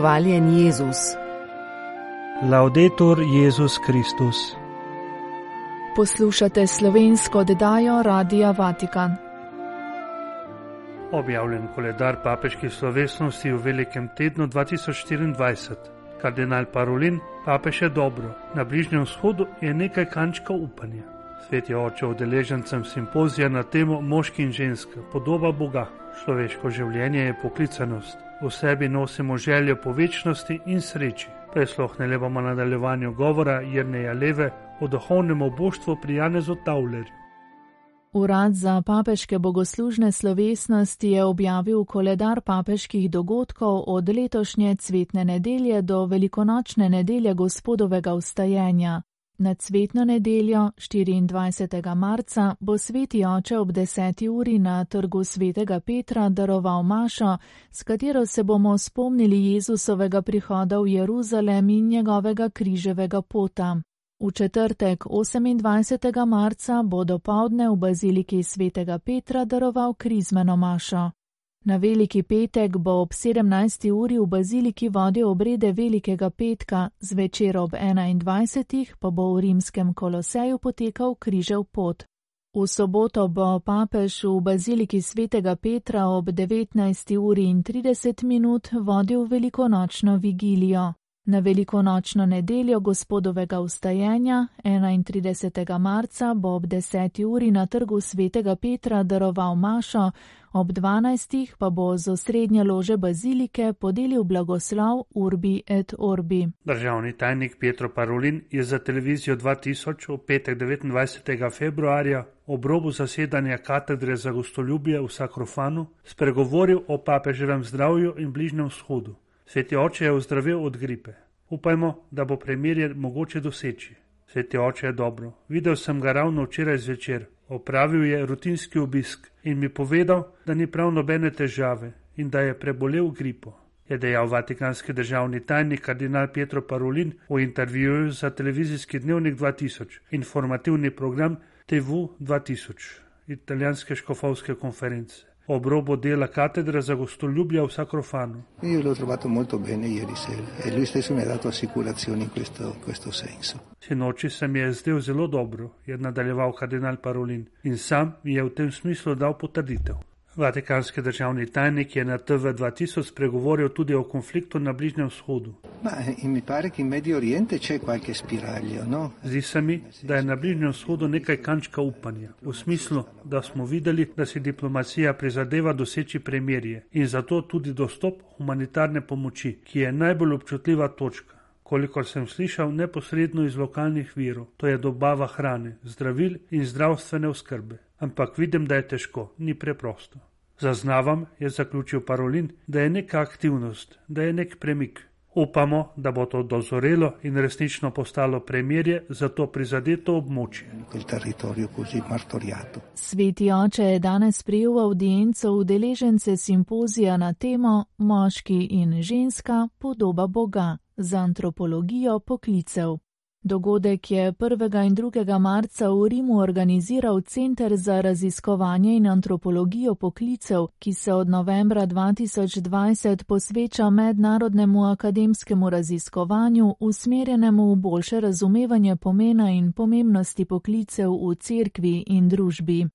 Hvaljen Jezus. Laudetur Jezus Kristus. Poslušate slovensko oddajo Radia Vatikan. Objavljen koledar papeških slovesnosti v velikem tednu 2024. Kardinal Parolin, papež je dobro, na Bližnjem vzhodu je nekaj kančkov upanja. Svet je oče udeležencem simpozija na temo moški in ženska, podoba Boga. Človeško življenje je poklicanost, v sebi nosimo željo po večnosti in sreči. Preslohnili bomo nadaljevanju govora Jrneja Leve o duhovnem oboštvu pri Janezu Taulerju. Urad za papeške bogoslužne slovesnosti je objavil koledar papeških dogodkov od letošnje cvetne nedelje do velikonočne nedelje gospodovega ustajenja. Na cvetno nedeljo 24. marca bo sveti oče ob 10. uri na trgu svetega Petra daroval mašo, s katero se bomo spomnili Jezusovega prihoda v Jeruzalem in njegovega križevega pota. V četrtek 28. marca bo do povdne v baziliki svetega Petra daroval krizmeno mašo. Na veliki petek bo ob 17. uri v baziliki vodil obrede velikega petka, zvečer ob 21. pa bo v rimskem koloseju potekal križev pot. V soboto bo papež v baziliki svetega Petra ob 19. uri in 30 minut vodil velikonočno vigilijo. Na velikonočno nedeljo gospodovega ustajenja 31. marca bo ob 10. uri na trgu svetega Petra daroval mašo, ob 12. pa bo z osrednje lože bazilike podelil blagoslov Urbi et Orbi. Državni tajnik Pietro Parolin je za televizijo 2000 v petek 29. februarja ob robu zasedanja katedre za gostoljubje v Sakrofanu spregovoril o papeževem zdravju in bližnjem vzhodu. Sveti oče je ozdravil od gripe. Upajmo, da bo premirje mogoče doseči. Sveti oče je dobro. Videl sem ga ravno včeraj zvečer. Opravil je rutinski obisk in mi povedal, da ni prav nobene težave in da je prebolel gripo. Je dejal vatikanski državni tajnik kardinal Pietro Parolin v intervjuju za televizijski dnevnik 2000, informativni program TV 2000, italijanske škofovske konference ob robu della cattedra za gostoljubja v Sacrofano. Io l'ho trovato molto bene ieri sera e lui stesso mi ha dato assicurazioni in questo, questo senso. Sinoči se mi je zdel zelo dobro, je nadaljeval kardinal Parolin in sam mi je v tem smislu dal potrditev. Vatikanski državni tajnik je na TV 2000 spregovoril tudi o konfliktu na Bližnjem vzhodu. No? Zdi se mi, da je na Bližnjem vzhodu nekaj kančka upanja, v smislu, da smo videli, da si diplomacija prizadeva doseči premirje in zato tudi dostop humanitarne pomoči, ki je najbolj občutljiva točka. Kolikor sem slišal neposredno iz lokalnih virov, to je dobava hrane, zdravil in zdravstvene oskrbe. Ampak vidim, da je težko, ni preprosto. Zaznavam, je zaključil Parolin, da je neka aktivnost, da je nek premik. Upamo, da bo to dozorelo in resnično postalo premirje za to prizadeto območje. Sveti oče je danes prijel audienco udeležence simpozija na temo Moški in ženska podoba Boga za antropologijo poklicev. Dogodek je 1. in 2. marca v Rimu organiziral Center za raziskovanje in antropologijo poklicev, ki se od novembra 2020 posveča mednarodnemu akademskemu raziskovanju, usmerjenemu v boljše razumevanje pomena in pomembnosti poklicev v cerkvi in družbi.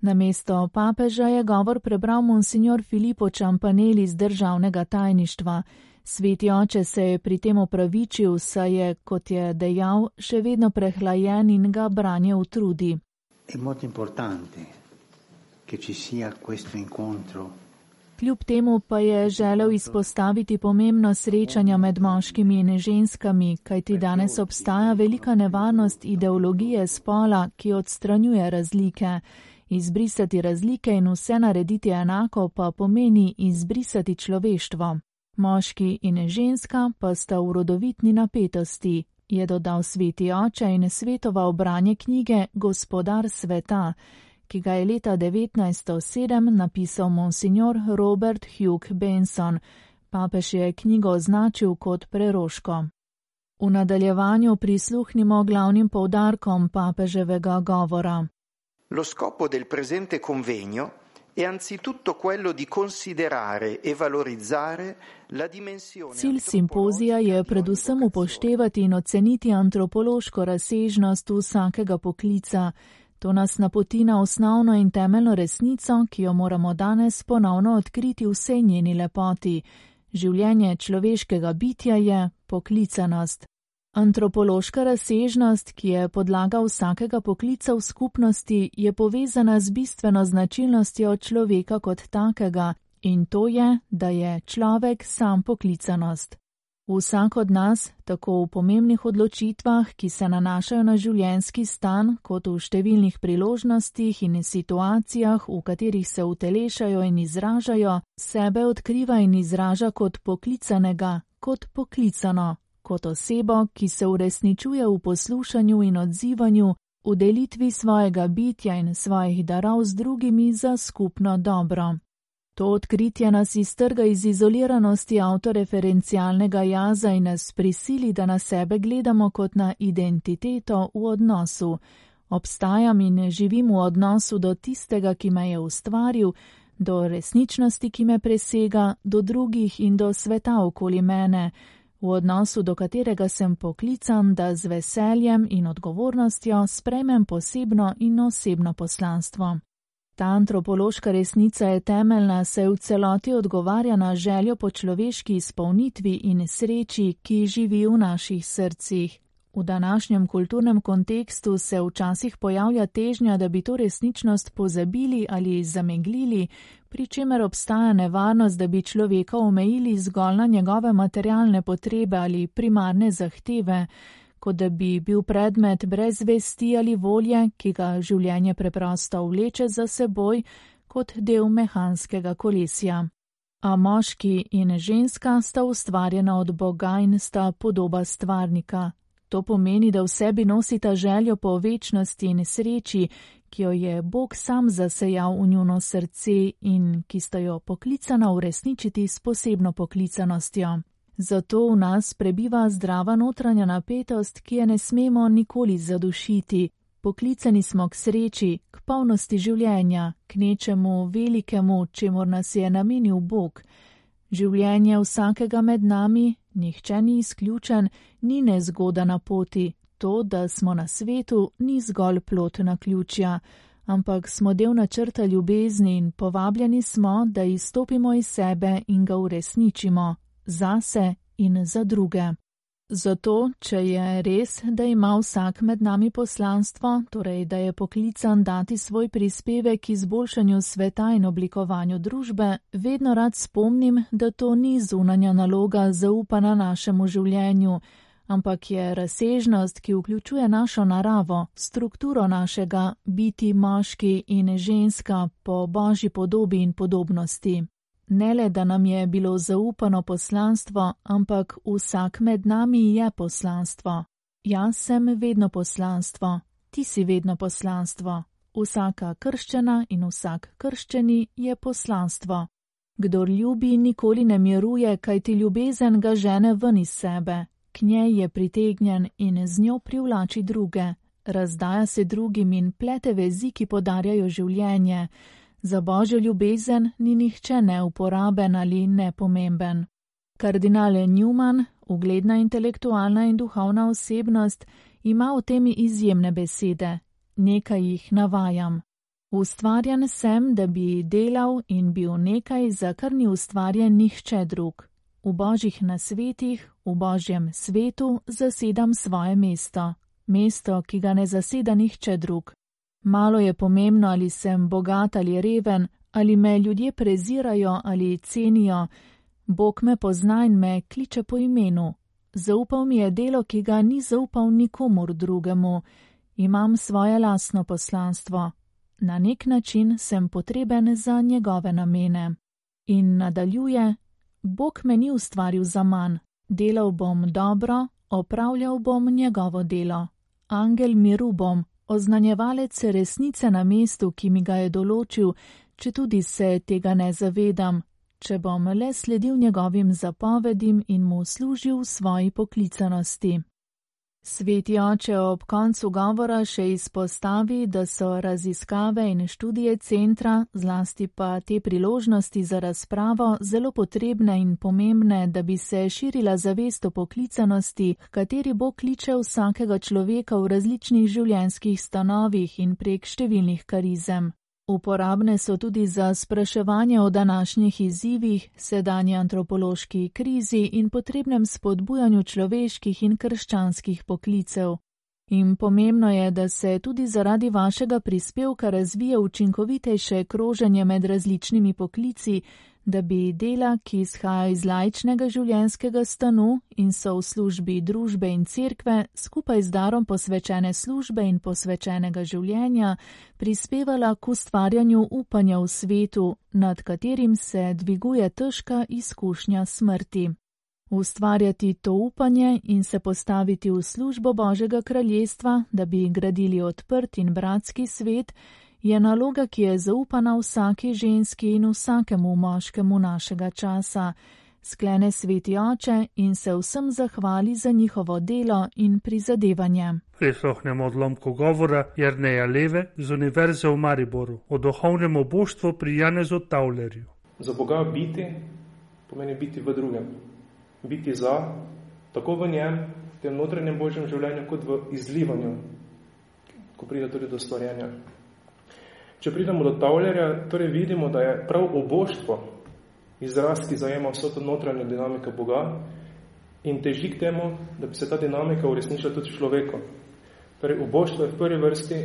Na mesto papeža je govor prebral monsignor Filipo Čampaneli z državnega tajništva. Sveti oče se je pri tem opravičil, saj je, kot je dejal, še vedno prehlajen in ga branje utrudi. Kljub temu pa je želel izpostaviti pomembno srečanja med moškimi in ženskami, kajti danes obstaja velika nevarnost ideologije spola, ki odstranjuje razlike. Izbrisati razlike in vse narediti enako pa pomeni izbrisati človeštvo. Moški in ženska pa sta v rodovitni napetosti, je dodal sveti oče in svetoval branje knjige Gospodar sveta, ki ga je leta 1907 napisal monsignor Robert Hugh Benson. Papež je knjigo označil kot preroško. V nadaljevanju prisluhnimo glavnim povdarkom papeževega govora. Lo scopo del presente convegno è anzitutto quello di considerare e valorizzare la dimensione. Cilj simpozija je predvsem upoštevati in oceniti antropološko razsežnost vsakega poklica. To nas napoti na osnovno in temeljno resnico, ki jo moramo danes ponovno odkriti v vsej njeni lepoti. Življenje človeškega bitja je poklicanost. Antropološka razsežnost, ki je podlaga vsakega poklica v skupnosti, je povezana z bistveno značilnostjo človeka kot takega, in to je, da je človek sam poklicanost. Vsak od nas, tako v pomembnih odločitvah, ki se nanašajo na življenjski stan, kot v številnih priložnostih in situacijah, v katerih se utelešajo in izražajo, sebe odkriva in izraža kot poklicanega, kot poklicano, kot osebo, ki se uresničuje v poslušanju in odzivanju, v delitvi svojega bitja in svojih darov z drugimi za skupno dobro. To odkritje nas iztrga iz izoliranosti avtoreferencialnega jaza in nas prisili, da na sebe gledamo kot na identiteto v odnosu. Obstajam in živim v odnosu do tistega, ki me je ustvaril, do resničnosti, ki me presega, do drugih in do sveta okoli mene v odnosu do katerega sem poklican, da z veseljem in odgovornostjo sprejmem posebno in osebno poslanstvo. Ta antropološka resnica je temeljna, saj v celoti odgovarja na željo po človeški izpolnitvi in sreči, ki živi v naših srcih. V današnjem kulturnem kontekstu se včasih pojavlja težnja, da bi to resničnost pozabili ali zameglili, pri čemer obstaja nevarnost, da bi človeka omejili zgolj na njegove materialne potrebe ali primarne zahteve, kot da bi bil predmet brez vesti ali volje, ki ga življenje preprosto vleče za seboj kot del mehanskega kolesja. A moški in ženska sta ustvarjena od Boga in sta podoba stvarnika. To pomeni, da v sebi nosita željo po večnosti in sreči, ki jo je Bog sam zasejal v njuno srce in ki sta jo poklicana uresničiti s posebno poklicanostjo. Zato v nas prebiva zdrava notranja napetost, ki je ne smemo nikoli zadušiti. Poklicani smo k sreči, k polnosti življenja, k nečemu velikemu, čemor nas je namenil Bog. Življenje vsakega med nami, nihče ni izključen, ni nezgoda na poti, to, da smo na svetu, ni zgolj plot na ključja, ampak smo del načrta ljubezni in povabljeni smo, da izstopimo iz sebe in ga uresničimo, zase in za druge. Zato, če je res, da ima vsak med nami poslanstvo, torej da je poklican dati svoj prispevek k izboljšanju sveta in oblikovanju družbe, vedno rad spomnim, da to ni zunanja naloga zaupana našemu življenju, ampak je razsežnost, ki vključuje našo naravo, strukturo našega biti moški in ženska po božji podobi in podobnosti ne le, da nam je bilo zaupano poslanstvo, ampak vsak med nami je poslanstvo. Jaz sem vedno poslanstvo, ti si vedno poslanstvo. Vsaka krščena in vsak krščeni je poslanstvo. Kdor ljubi, nikoli ne miruje, kaj ti ljubezen ga žene ven iz sebe, k njej je pritegnjen in z njo privlači druge, razdaja se drugim in plete vezi, ki podarjajo življenje. Za božjo ljubezen ni nihče neuporaben ali nepomemben. Kardinal Newman, ugledna intelektualna in duhovna osebnost, ima v temi izjemne besede. Nekaj jih navajam. Ustvarjen sem, da bi delal in bil nekaj, za kar ni ustvarjen nihče drug. V božjih nasvetih, v božjem svetu zasedam svoje mesto, mesto, ki ga ne zaseda nihče drug. Malo je pomembno, ali sem bogat ali reven, ali me ljudje prezirajo ali cenijo. Bog me pozna in me kliče po imenu. Zaupal mi je delo, ki ga ni zaupal nikomor drugemu. Imam svoje lasno poslanstvo. Na nek način sem potreben za njegove namene. In nadaljuje: Bog me ni ustvaril za manj. Delal bom dobro, opravljal bom njegovo delo. Angel miru bom, oznanjevalec resnice na mestu, ki mi ga je določil, če tudi se tega ne zavedam, če bom le sledil njegovim zapovedim in mu služil v svoji poklicanosti. Sveti oče ob koncu govora še izpostavi, da so raziskave in študije centra, zlasti pa te priložnosti za razpravo, zelo potrebne in pomembne, da bi se širila zavest o poklicanosti, kateri bo kliče vsakega človeka v različnih življenjskih stanovih in prek številnih karizem. Uporabne so tudi za spraševanje o današnjih izzivih, sedanji antropološki krizi in potrebnem spodbujanju človeških in krščanskih poklicev. In pomembno je, da se tudi zaradi vašega prispevka razvije učinkovitejše kroženje med različnimi poklici, da bi dela, ki izhaja iz lajčnega življenjskega stanu in so v službi družbe in cerkve, skupaj z darom posvečene službe in posvečenega življenja, prispevala k ustvarjanju upanja v svetu, nad katerim se dviguje težka izkušnja smrti. Ustvarjati to upanje in se postaviti v službo Božjega kraljestva, da bi gradili odprt in bratski svet, je naloga, ki je zaupana vsaki ženski in vsakemu moškemu našega časa. Sklene sveti oče in se vsem zahvali za njihovo delo in prizadevanje. Prisluhnemo odlomku govora Jrneja Leve z Univerze v Mariboru o duhovnem oboštvu pri Janezu Taulerju. Za Boga biti pomeni biti v drugem. Biti za, tako v njem, v tem notranjem božjem življenju, kot v izlivanju, ko pride tudi do stvarjenja. Če pridemo do Taulerja, torej vidimo, da je prav oboštvo izraz, ki zajema vso to notranjo dinamiko Boga in teži k temu, da bi se ta dinamika uresničila tudi človeko. Torej, oboštvo je v prvi vrsti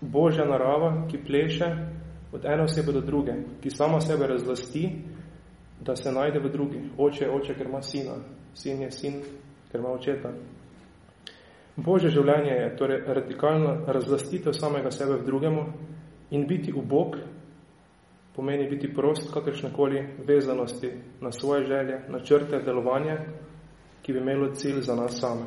Božja narava, ki pleše od ene osebe do druge, ki sama sebe razlasti, da se najde v drugi. Oče je oče, ker ima sina. Sin je sin, ker ima očeta. Božje življenje je torej radikalna razlastitev samega sebe v drugemu, In biti ubog pomeni biti prost kakršnekoli vezanosti na svoje želje, na črte delovanja, ki bi imelo cilj za nas same.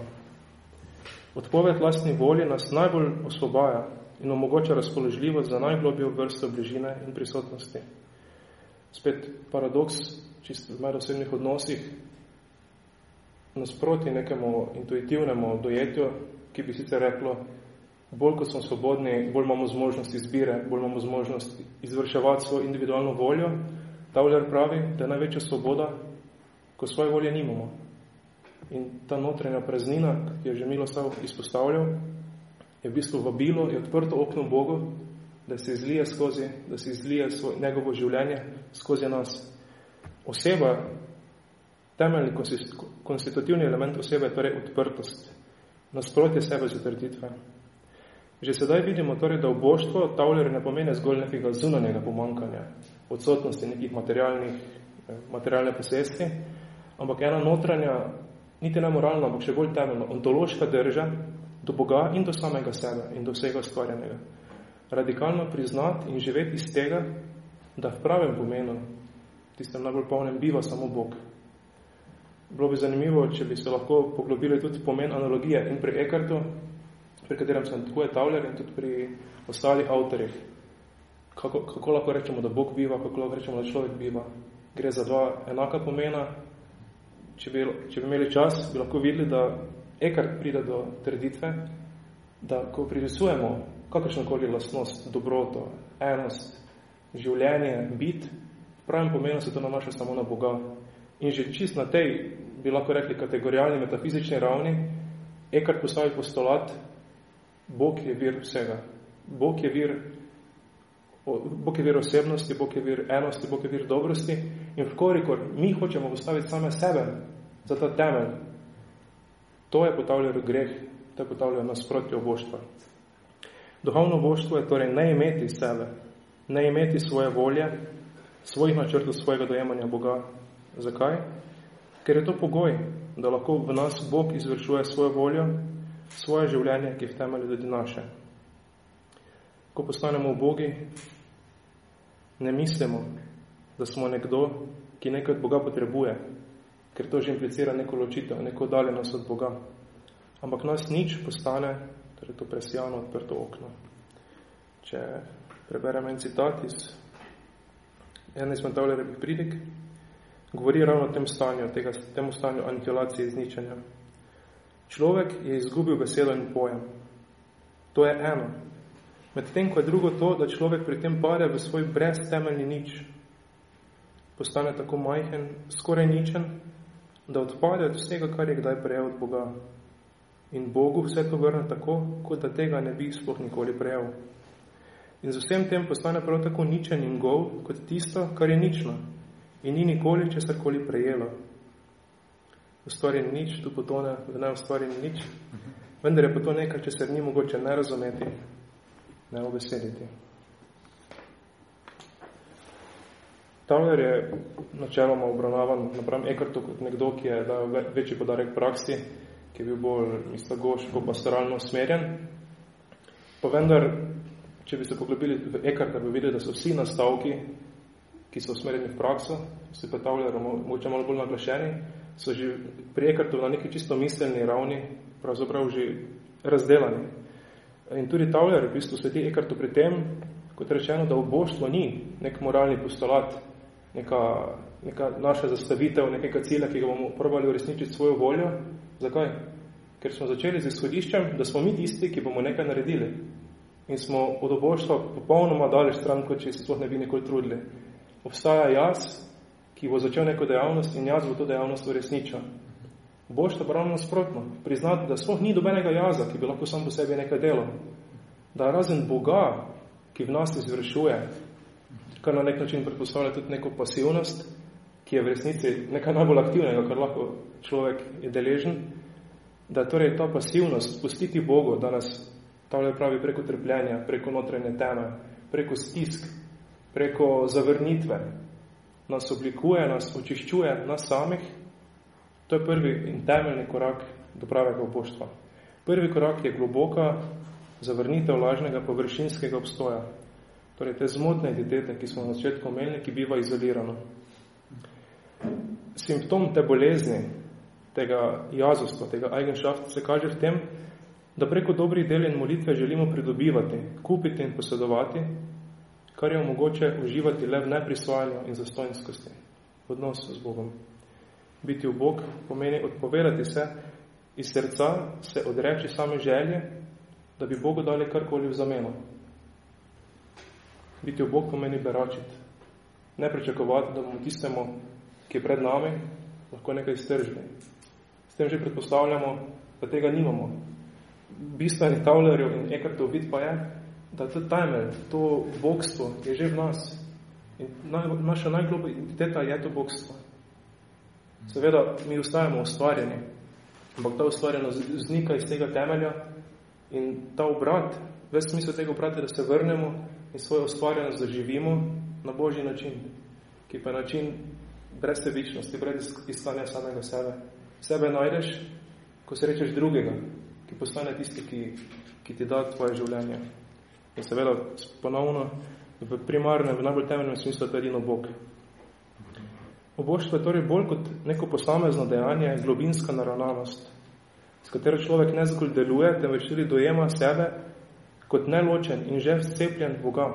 Odpoved lastni volji nas najbolj osvobaja in omogoča razpoložljivost za najglobjo vrsto bližine in prisotnosti. Spet paradoks, čisto v medosebnih odnosih, nasproti nekemu intuitivnemu dojetju, ki bi sicer reklo, bolj kot smo svobodni, bolj imamo zmožnost izbire, bolj imamo zmožnost izvrševati svojo individualno voljo. Tauler pravi, da je največja svoboda, ko svoje volje nimamo. In ta notranja praznina, ki je že Miloslav izpostavljal, je v bistvu vabilo, je odprto okno Bogu, da se izlije skozi, da se izlije svoj, njegovo življenje skozi nas. Oseba, temeljni konstitutivni element osebe je torej odprtost, nasprotje sebe z utrditve. Že sedaj vidimo torej, da oboštvo Tauler ne pomeni zgolj nekega zunanjega pomankanja, odsotnosti nekih materialnih, eh, materialne posesti, ampak ena notranja, niti ne moralna, ampak še bolj temeljno, ontološka drža do Boga in do samega sebe in do vsega stvarjenega. Radikalno priznati in živeti iz tega, da v pravem pomenu, tistem najbolj polnem, biva samo Bog. Bilo bi zanimivo, če bi se lahko poglobili tudi pomen analogije in pri Ekartu, pri katerem sem tako je Tauler in tudi pri ostalih avtorjih. Kako, kako lahko rečemo, da Bog biva, kako lahko rečemo, da človek biva. Gre za dva enaka pomena. Če bi, če bi imeli čas, bi lahko videli, da Eckhart pride do trditve, da ko privisujemo kakršnokoli lastnost, dobroto, enost, življenje, bit, v pravem pomenu se to nanaša samo na Boga. In že čist na tej, bi lahko rekli, kategorijalni metafizični ravni, Eckhart postavi postulat, Bog je vir vsega. Bog je vir, Bog je vir osebnosti, Bog je vir enosti, Bog je vir dobrosti in vkorikor mi hočemo postaviti same sebe za ta temelj, to je potavljalo greh, to je potavljalo nasprotje oboštva. Duhovno boštvo je torej ne imeti sebe, ne imeti svoje volje, svojih načrtov, svojega dojemanja Boga. Zakaj? Ker je to pogoj, da lahko v nas Bog izvršuje svojo voljo svoje življenje, ki je v temelju tudi naše. Ko postanemo v Bogi, ne mislimo, da smo nekdo, ki nekaj od Boga potrebuje, ker to že implicira neko ločitev, neko oddaljenost od Boga. Ampak nas nič postane, torej to presijano odprto okno. Če preberem en citat iz ene izmed Taulerevih pridik, govori ravno o tem stanju, tega, temu stanju anihilacije izničenja. Človek je izgubil besedo in pojem. To je eno. Medtem, ko je drugo to, da človek pri tem pade v svoj breztemeljni nič. Postane tako majhen, skoraj ničen, da odpade od vsega, kar je kdaj prejel od Boga. In Bogu vse to vrne tako, kot da tega ne bi sploh nikoli prejel. In z vsem tem postane prav tako ničen in gol, kot tisto, kar je nično in ni nikoli česarkoli prejelo. Ustvarjen nič, tu potone v neustvarjen nič, vendar je pa to nekaj, če se ni mogoče ne razumeti, ne obesediti. Tauler je načeloma obravnavan napram Ekartu kot nekdo, ki je dal večji podarek praksi, ki je bil bolj mistagoško pastoralno usmerjen. Pa vendar, če bi se poglobili v Ekarta, bi videli, da so vsi nastavki, ki so usmerjeni v prakso, se pa Tauler mogoče malo bolj naglašeni, so že pri Ekartu na neki čisto miselni ravni pravzaprav že razdelani. In tudi Tauler v bistvu sveti Ekartu pri tem, kot rečeno, da oboštvo ni nek moralni postulat, neka, neka naša zastavitev, nekega cilja, ki ga bomo probali uresničiti svojo voljo. Zakaj? Ker smo začeli z izhodiščem, da smo mi tisti, ki bomo nekaj naredili. In smo od oboštva popolnoma dali stran, kot če se sploh ne bi nikoli trudili. Obstaja jaz, ki bo začel neko dejavnost in jaz bo to dejavnost uresničil. Boštvo pa ravno nasprotno. Priznati, da sploh ni dobenega jaza, ki bi lahko sam po sebi nekaj delo. Da razen Boga, ki v nas izvršuje, kar na nek način predpostavlja tudi neko pasivnost, ki je v resnici nekaj najbolj aktivnega, kar lahko človek je deležen, da torej ta pasivnost pustiti Bogu, da nas tale pravi preko trpljenja, preko notranje teme, preko stisk, preko zavrnitve, nas oblikuje, nas očiščuje, nas samih, to je prvi in temeljni korak do pravega oboštva. Prvi korak je globoka zavrnitev lažnega površinskega obstoja, torej te zmotne identitete, ki smo na začetku omenili, ki biva izolirano. Simptom te bolezni, tega jazostva, tega eigenschaft se kaže v tem, da preko dobrih del in molitve želimo pridobivati, kupiti in posedovati, kar je omogoče uživati le v neprisvajanju in zastojnskosti v odnosu z Bogom. Biti v Bog pomeni odpovedati se iz srca, se odreči same želje, da bi Bogu dali karkoli v zameno. Biti v Bog pomeni beračiti. Ne pričakovati, da bomo tistemu, ki je pred nami, lahko nekaj iztržili. S tem že predpostavljamo, da tega nimamo. Bistveni tavlerjev in ekartov vid pa je, da to temelj, to bogstvo je že v nas. In naša najgloba identiteta je to bogstvo. Seveda, mi ustajamo ustvarjeni, ampak ta ustvarjenost znika iz tega temelja in ta obrat, ves smisel tega obrata, da se vrnemo in svojo ustvarjenost zaživimo na božji način, ki pa je način brez sebičnosti, brez iskanja samega sebe. Sebe najdeš, ko se rečeš drugega, ki postane tisti, ki, ki ti da tvoje življenje. In seveda ponovno v primarnem, v najbolj temeljnem smislu je edino Bog. Oboštvo je torej bolj kot neko posamezno dejanje, globinska naravnanost, s katero človek ne zgolj deluje, temveč tudi dojema sebe kot neločen in že vcepljen v Boga.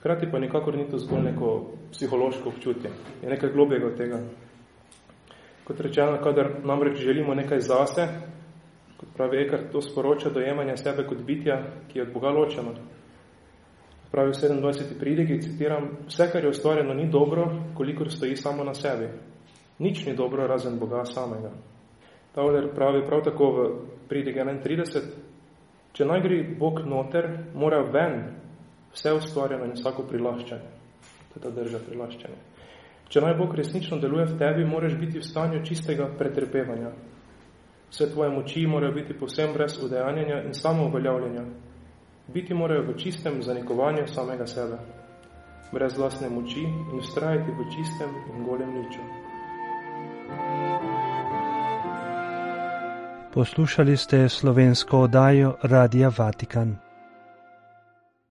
Hkrati pa nikakor ni to zgolj neko psihološko občutje. Je nekaj globjega od tega. Kot rečeno, kadar namreč želimo nekaj zase, kot pravi Ekart, to sporoča dojemanje sebe kot bitja, ki je od Boga ločeno. Pravi v 27. pridigi, citiram, vse, kar je ustvarjeno, ni dobro, kolikor stoji samo na sebi. Nič ni dobro, razen Boga samega. Tauler pravi prav tako v pridigi 31, če naj gre Bog noter, mora ven vse ustvarjeno in vsako prilaščanje. To je ta drža prilaščanje. Če naj Bog resnično deluje v tebi, moraš biti v stanju čistega pretrpevanja. Vse tvoje moči morajo biti povsem brez udejanjanja in samo uveljavljanja. Biti morajo v čistem zanikovanju samega sebe, brez vlastne moči in ustrajati v čistem in golem niču. Poslušali ste slovensko oddajo Radija Vatikan.